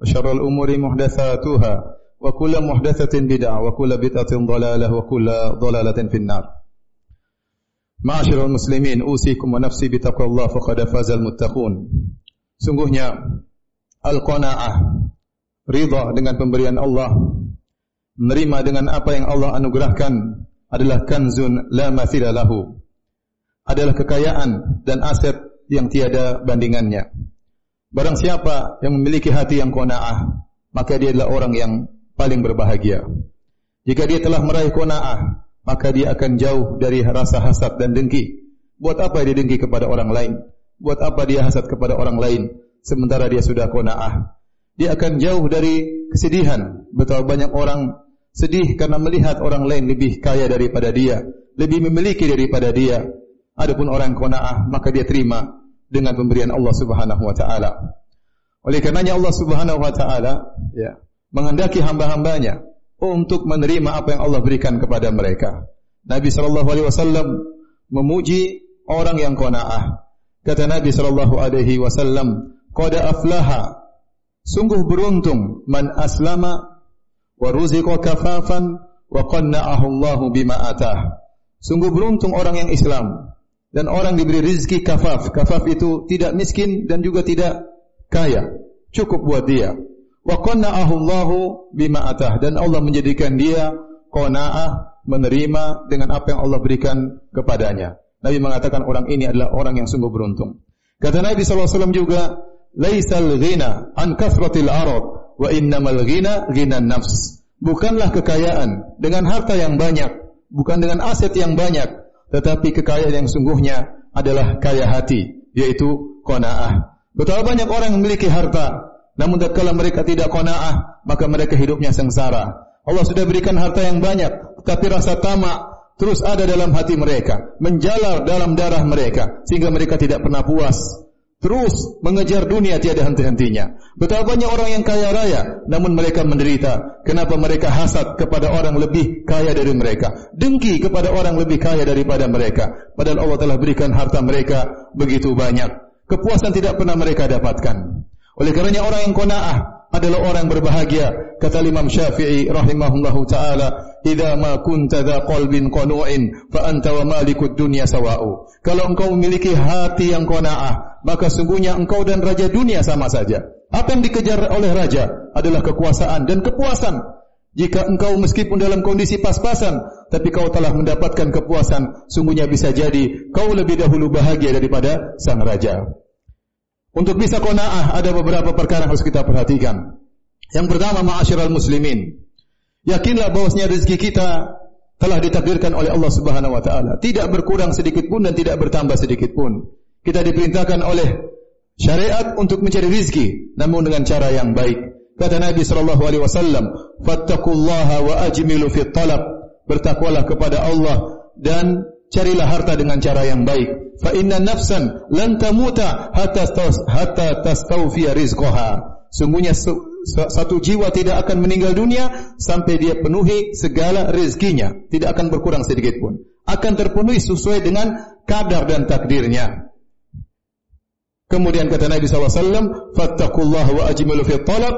وشر الأمور محدثاتها وكل محدثة بدعة وكل بدعة ضلالة وكل ضلالة في النار معاشر المسلمين أوصيكم ونفسي بتقوى الله فقد فاز المتقون sungguhnya al-qanaah ridha dengan pemberian Allah menerima dengan apa yang Allah anugerahkan adalah kanzun la mathila lahu adalah kekayaan dan aset yang tiada bandingannya Barang siapa yang memiliki hati yang kona'ah, maka dia adalah orang yang paling berbahagia. Jika dia telah meraih kona'ah, maka dia akan jauh dari rasa hasad dan dengki. Buat apa dia dengki kepada orang lain? Buat apa dia hasad kepada orang lain? Sementara dia sudah kona'ah. Dia akan jauh dari kesedihan. Betapa banyak orang sedih karena melihat orang lain lebih kaya daripada dia. Lebih memiliki daripada dia. Adapun orang kona'ah, maka dia terima dengan pemberian Allah Subhanahu wa taala. Oleh karenanya Allah Subhanahu wa taala ya menghendaki hamba-hambanya untuk menerima apa yang Allah berikan kepada mereka. Nabi sallallahu alaihi wasallam memuji orang yang qanaah. Kata Nabi sallallahu alaihi wasallam, "Qad aflaha" Sungguh beruntung man aslama wa ruziqa kafafan wa qanna'ahu Allah bima atah. Sungguh beruntung orang yang Islam dan orang diberi rizki kafaf. Kafaf itu tidak miskin dan juga tidak kaya. Cukup buat dia. Wa qanna'ahu Allahu bima atah dan Allah menjadikan dia qanaah menerima dengan apa yang Allah berikan kepadanya. Nabi mengatakan orang ini adalah orang yang sungguh beruntung. Kata Nabi SAW juga, Laisal ghina an kasratil arad, wa innamal ghina ghina nafs. Bukanlah kekayaan dengan harta yang banyak, bukan dengan aset yang banyak, tetapi kekayaan yang sungguhnya adalah kaya hati, yaitu qanaah. Betapa banyak orang yang memiliki harta, namun tatkala mereka tidak qanaah, maka mereka hidupnya sengsara. Allah sudah berikan harta yang banyak, tetapi rasa tamak terus ada dalam hati mereka, menjalar dalam darah mereka, sehingga mereka tidak pernah puas. Terus mengejar dunia tiada henti-hentinya. Betapa banyak orang yang kaya raya, namun mereka menderita. Kenapa mereka hasad kepada orang lebih kaya dari mereka? Dengki kepada orang lebih kaya daripada mereka. Padahal Allah telah berikan harta mereka begitu banyak. Kepuasan tidak pernah mereka dapatkan. Oleh karenanya orang yang kona'ah adalah orang yang berbahagia. Kata Imam Syafi'i rahimahullahu ta'ala, idza ma kunta dha qalbin qanu'in fa anta wa malikud dunya sawa'u. Kalau engkau memiliki hati yang qanaah maka sungguhnya engkau dan raja dunia sama saja. Apa yang dikejar oleh raja adalah kekuasaan dan kepuasan. Jika engkau meskipun dalam kondisi pas-pasan tapi kau telah mendapatkan kepuasan sungguhnya bisa jadi kau lebih dahulu bahagia daripada sang raja untuk bisa qanaah ada beberapa perkara yang harus kita perhatikan yang pertama ma'asyiral muslimin Yakinlah bahwasanya rezeki kita telah ditakdirkan oleh Allah Subhanahu wa taala, tidak berkurang sedikit pun dan tidak bertambah sedikit pun. Kita diperintahkan oleh syariat untuk mencari rezeki namun dengan cara yang baik. Kata Nabi sallallahu alaihi wasallam, "Fattaqullaha wa ajmilu fit talab." Bertakwalah kepada Allah dan carilah harta dengan cara yang baik. Fa inna nafsan lan tamuta hatta hatta tastawfi rizqaha. Sungguhnya satu jiwa tidak akan meninggal dunia sampai dia penuhi segala rezekinya, tidak akan berkurang sedikit pun. Akan terpenuhi sesuai dengan kadar dan takdirnya. Kemudian kata Nabi SAW, Fattakullah wa ajmilu fi talab,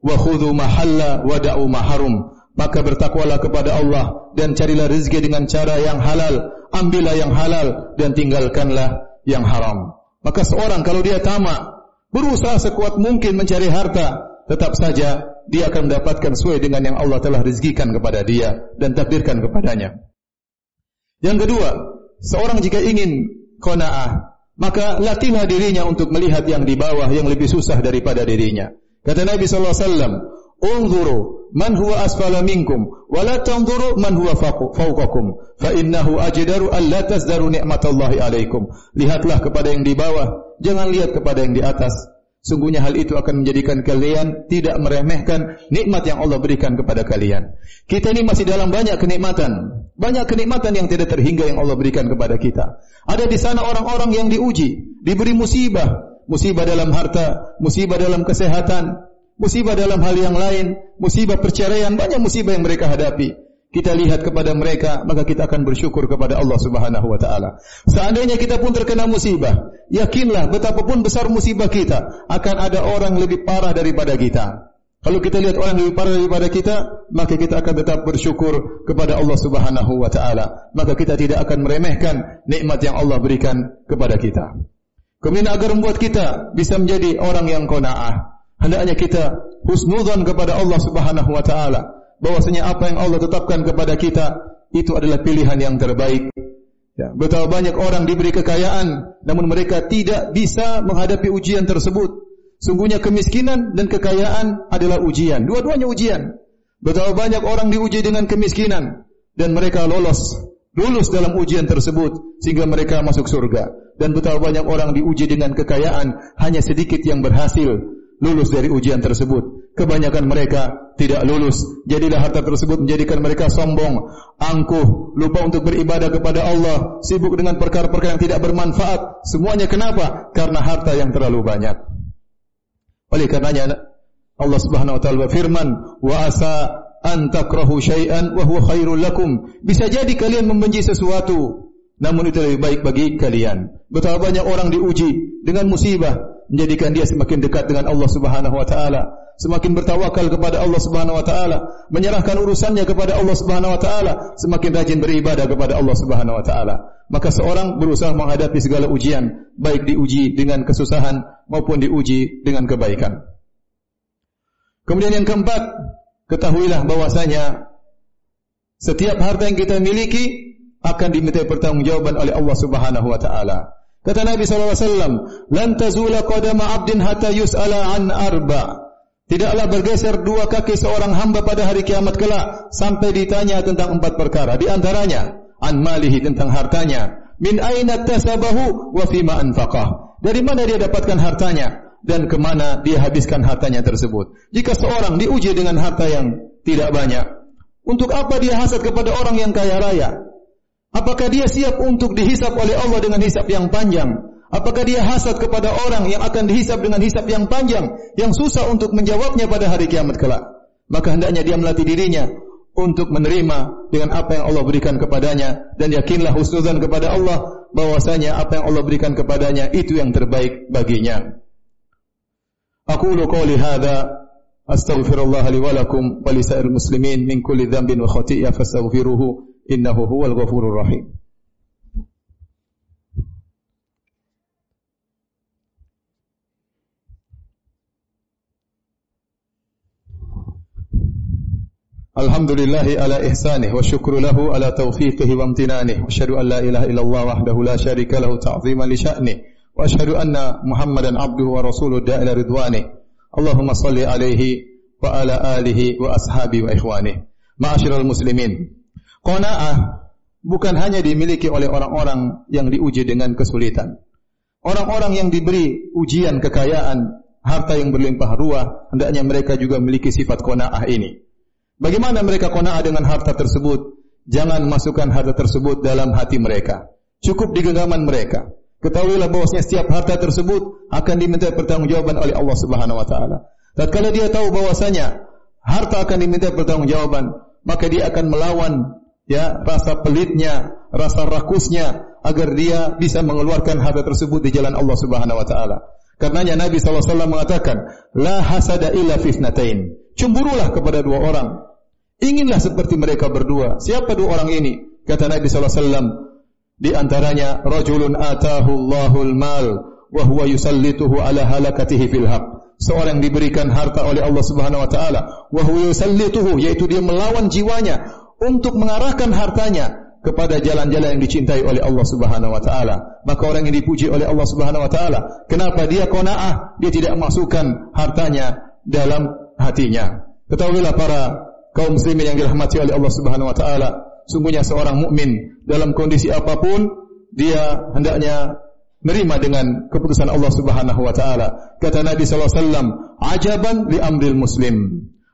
wa khudhu mahalla wa da'u maharum. Maka bertakwalah kepada Allah dan carilah rezeki dengan cara yang halal. Ambillah yang halal dan tinggalkanlah yang haram. Maka seorang kalau dia tamak, berusaha sekuat mungkin mencari harta, tetap saja dia akan mendapatkan sesuai dengan yang Allah telah rezekikan kepada dia dan takdirkan kepadanya. Yang kedua, seorang jika ingin qanaah, maka latihlah dirinya untuk melihat yang di bawah yang lebih susah daripada dirinya. Kata Nabi sallallahu alaihi wasallam, "Unzuru man huwa asfala minkum wa la tanzuru man huwa fawqakum fa innahu ajdaru an la tazdaru ni'matallahi alaikum." Lihatlah kepada yang di bawah, jangan lihat kepada yang di atas. Sungguhnya hal itu akan menjadikan kalian tidak meremehkan nikmat yang Allah berikan kepada kalian. Kita ini masih dalam banyak kenikmatan. Banyak kenikmatan yang tidak terhingga yang Allah berikan kepada kita. Ada di sana orang-orang yang diuji, diberi musibah. Musibah dalam harta, musibah dalam kesehatan, musibah dalam hal yang lain, musibah perceraian, banyak musibah yang mereka hadapi kita lihat kepada mereka, maka kita akan bersyukur kepada Allah Subhanahu wa taala. Seandainya kita pun terkena musibah, yakinlah betapapun besar musibah kita, akan ada orang lebih parah daripada kita. Kalau kita lihat orang lebih parah daripada kita, maka kita akan tetap bersyukur kepada Allah Subhanahu wa taala. Maka kita tidak akan meremehkan nikmat yang Allah berikan kepada kita. Kemudian agar membuat kita bisa menjadi orang yang qanaah, hendaknya kita husnudzan kepada Allah Subhanahu wa taala bahwasanya apa yang Allah tetapkan kepada kita itu adalah pilihan yang terbaik. Ya, betapa banyak orang diberi kekayaan namun mereka tidak bisa menghadapi ujian tersebut. Sungguhnya kemiskinan dan kekayaan adalah ujian. Dua-duanya ujian. Betapa banyak orang diuji dengan kemiskinan dan mereka lolos lulus dalam ujian tersebut sehingga mereka masuk surga. Dan betapa banyak orang diuji dengan kekayaan hanya sedikit yang berhasil lulus dari ujian tersebut. Kebanyakan mereka tidak lulus. Jadilah harta tersebut menjadikan mereka sombong, angkuh, lupa untuk beribadah kepada Allah, sibuk dengan perkara-perkara yang tidak bermanfaat. Semuanya kenapa? Karena harta yang terlalu banyak. Oleh karenanya Allah Subhanahu wa taala berfirman, "Wa asa an takrahu syai'an wa huwa khairul lakum." Bisa jadi kalian membenci sesuatu, namun itu lebih baik bagi kalian. Betapa banyak orang diuji dengan musibah, menjadikan dia semakin dekat dengan Allah Subhanahu wa taala, semakin bertawakal kepada Allah Subhanahu wa taala, menyerahkan urusannya kepada Allah Subhanahu wa taala, semakin rajin beribadah kepada Allah Subhanahu wa taala. Maka seorang berusaha menghadapi segala ujian, baik diuji dengan kesusahan maupun diuji dengan kebaikan. Kemudian yang keempat, ketahuilah bahwasanya setiap harta yang kita miliki akan diminta pertanggungjawaban oleh Allah Subhanahu wa taala. Kata Nabi SAW, Lan tazula qadama abdin hatta yus'ala an arba. Tidaklah bergeser dua kaki seorang hamba pada hari kiamat kelak sampai ditanya tentang empat perkara. Di antaranya, an malihi tentang hartanya. Min aina tasabahu wa fima anfaqah. Dari mana dia dapatkan hartanya dan ke mana dia habiskan hartanya tersebut. Jika seorang diuji dengan harta yang tidak banyak, untuk apa dia hasad kepada orang yang kaya raya? Apakah dia siap untuk dihisap oleh Allah dengan hisap yang panjang? Apakah dia hasad kepada orang yang akan dihisap dengan hisap yang panjang yang susah untuk menjawabnya pada hari kiamat kelak? Maka hendaknya dia melatih dirinya untuk menerima dengan apa yang Allah berikan kepadanya dan yakinlah husnuzan kepada Allah bahwasanya apa yang Allah berikan kepadanya itu yang terbaik baginya. Aku lu qouli hadza astaghfirullah li wa lakum wa li sa'iril muslimin min kulli dhanbin wa khati'ah fastaghfiruhu innahu huwal ghafurur rahim Alhamdulillah ala ihsanih wa syukru lahu ala tawfiqihi wa amtinanih wa syahadu an la ilaha illallah wahdahu la syarika lahu ta'ziman li sya'nih wa syahadu anna muhammadan abduhu wa rasuluh da'ila ridwanih Allahumma salli alaihi wa ala alihi Qanaah bukan hanya dimiliki oleh orang-orang yang diuji dengan kesulitan. Orang-orang yang diberi ujian kekayaan, harta yang berlimpah ruah, hendaknya mereka juga memiliki sifat qanaah ini. Bagaimana mereka qanaah dengan harta tersebut? Jangan masukkan harta tersebut dalam hati mereka. Cukup di genggaman mereka. Ketahuilah bahwasanya setiap harta tersebut akan diminta pertanggungjawaban oleh Allah Subhanahu wa taala. Tatkala dia tahu bahwasanya harta akan diminta pertanggungjawaban, maka dia akan melawan ya rasa pelitnya, rasa rakusnya agar dia bisa mengeluarkan harta tersebut di jalan Allah Subhanahu wa taala. Karenanya Nabi SAW mengatakan, La hasada illa fitnatain. Cemburulah kepada dua orang. Inginlah seperti mereka berdua. Siapa dua orang ini? Kata Nabi SAW, di antaranya, Rajulun atahu Allahul mal, wa huwa yusallituhu ala halakatihi fil haq. Seorang diberikan harta oleh Allah Subhanahu wa taala, wa huwa yusallituhu, yaitu dia melawan jiwanya untuk mengarahkan hartanya kepada jalan-jalan yang dicintai oleh Allah Subhanahu wa taala. Maka orang yang dipuji oleh Allah Subhanahu wa taala, kenapa dia qanaah? Dia tidak masukkan hartanya dalam hatinya. Ketahuilah para kaum muslimin yang dirahmati oleh Allah Subhanahu wa taala, sungguhnya seorang mukmin dalam kondisi apapun dia hendaknya menerima dengan keputusan Allah Subhanahu wa taala. Kata Nabi sallallahu alaihi wasallam, "Ajaban li amril muslim."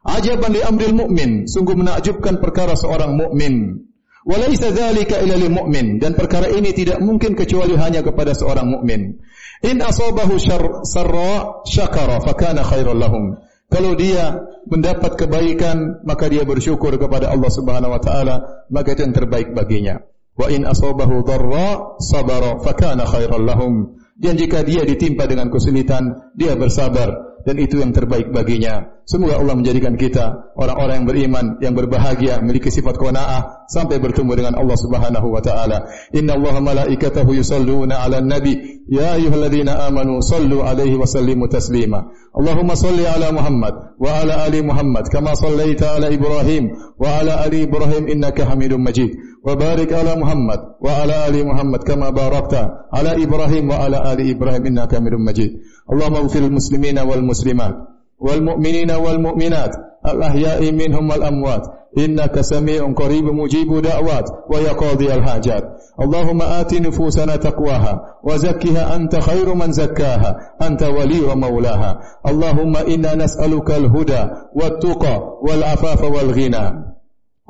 Ajaban li amril mu'min. Sungguh menakjubkan perkara seorang mukmin. Walaysa dzalika illa lil mu'min dan perkara ini tidak mungkin kecuali hanya kepada seorang mukmin. In asabahu syarra sarra syakara fakana khairan lahum. Kalau dia mendapat kebaikan maka dia bersyukur kepada Allah Subhanahu wa taala maka itu yang terbaik baginya. Wa in asabahu dharra sabara fakana khairan lahum. Dan jika dia ditimpa dengan kesulitan, dia bersabar dan itu yang terbaik baginya. Semoga Allah menjadikan kita orang-orang yang beriman, yang berbahagia, memiliki sifat qanaah sampai bertemu dengan Allah Subhanahu wa taala. Inna Allah malaikatahu yusalluna 'alan nabi, يا أيها الذين آمنوا صلوا عليه وسلموا تسليما. اللهم صل على محمد وعلى آل محمد كما صليت على إبراهيم وعلى آل إبراهيم إنك حميد مجيد. وبارك على محمد وعلى آل محمد كما باركت على إبراهيم وعلى آل إبراهيم إنك حميد مجيد. اللهم اغفر المسلمين والمسلمات والمؤمنين والمؤمنات الأحياء منهم والأموات. إنك سميع قريب مجيب دعوات ويقاضي الحاجات. اللهم آت نفوسنا تقواها وزكها أنت خير من زكاها أنت ولي ومولاها. اللهم إنا نسألك الهدى والتقى والعفاف والغنى.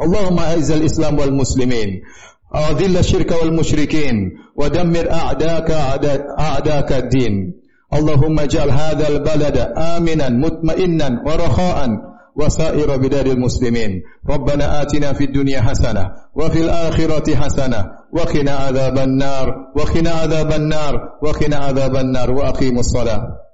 اللهم أعز الإسلام والمسلمين أذل الشرك والمشركين ودمر أعداك أعداك الدين. اللهم اجعل هذا البلد آمنا مطمئنا ورخاء. وسائر بلاد المسلمين. ربنا آتنا في الدنيا حسنة وفي الآخرة حسنة وقنا عذاب النار وقنا عذاب النار وقنا عذاب النار وأقيموا الصلاة.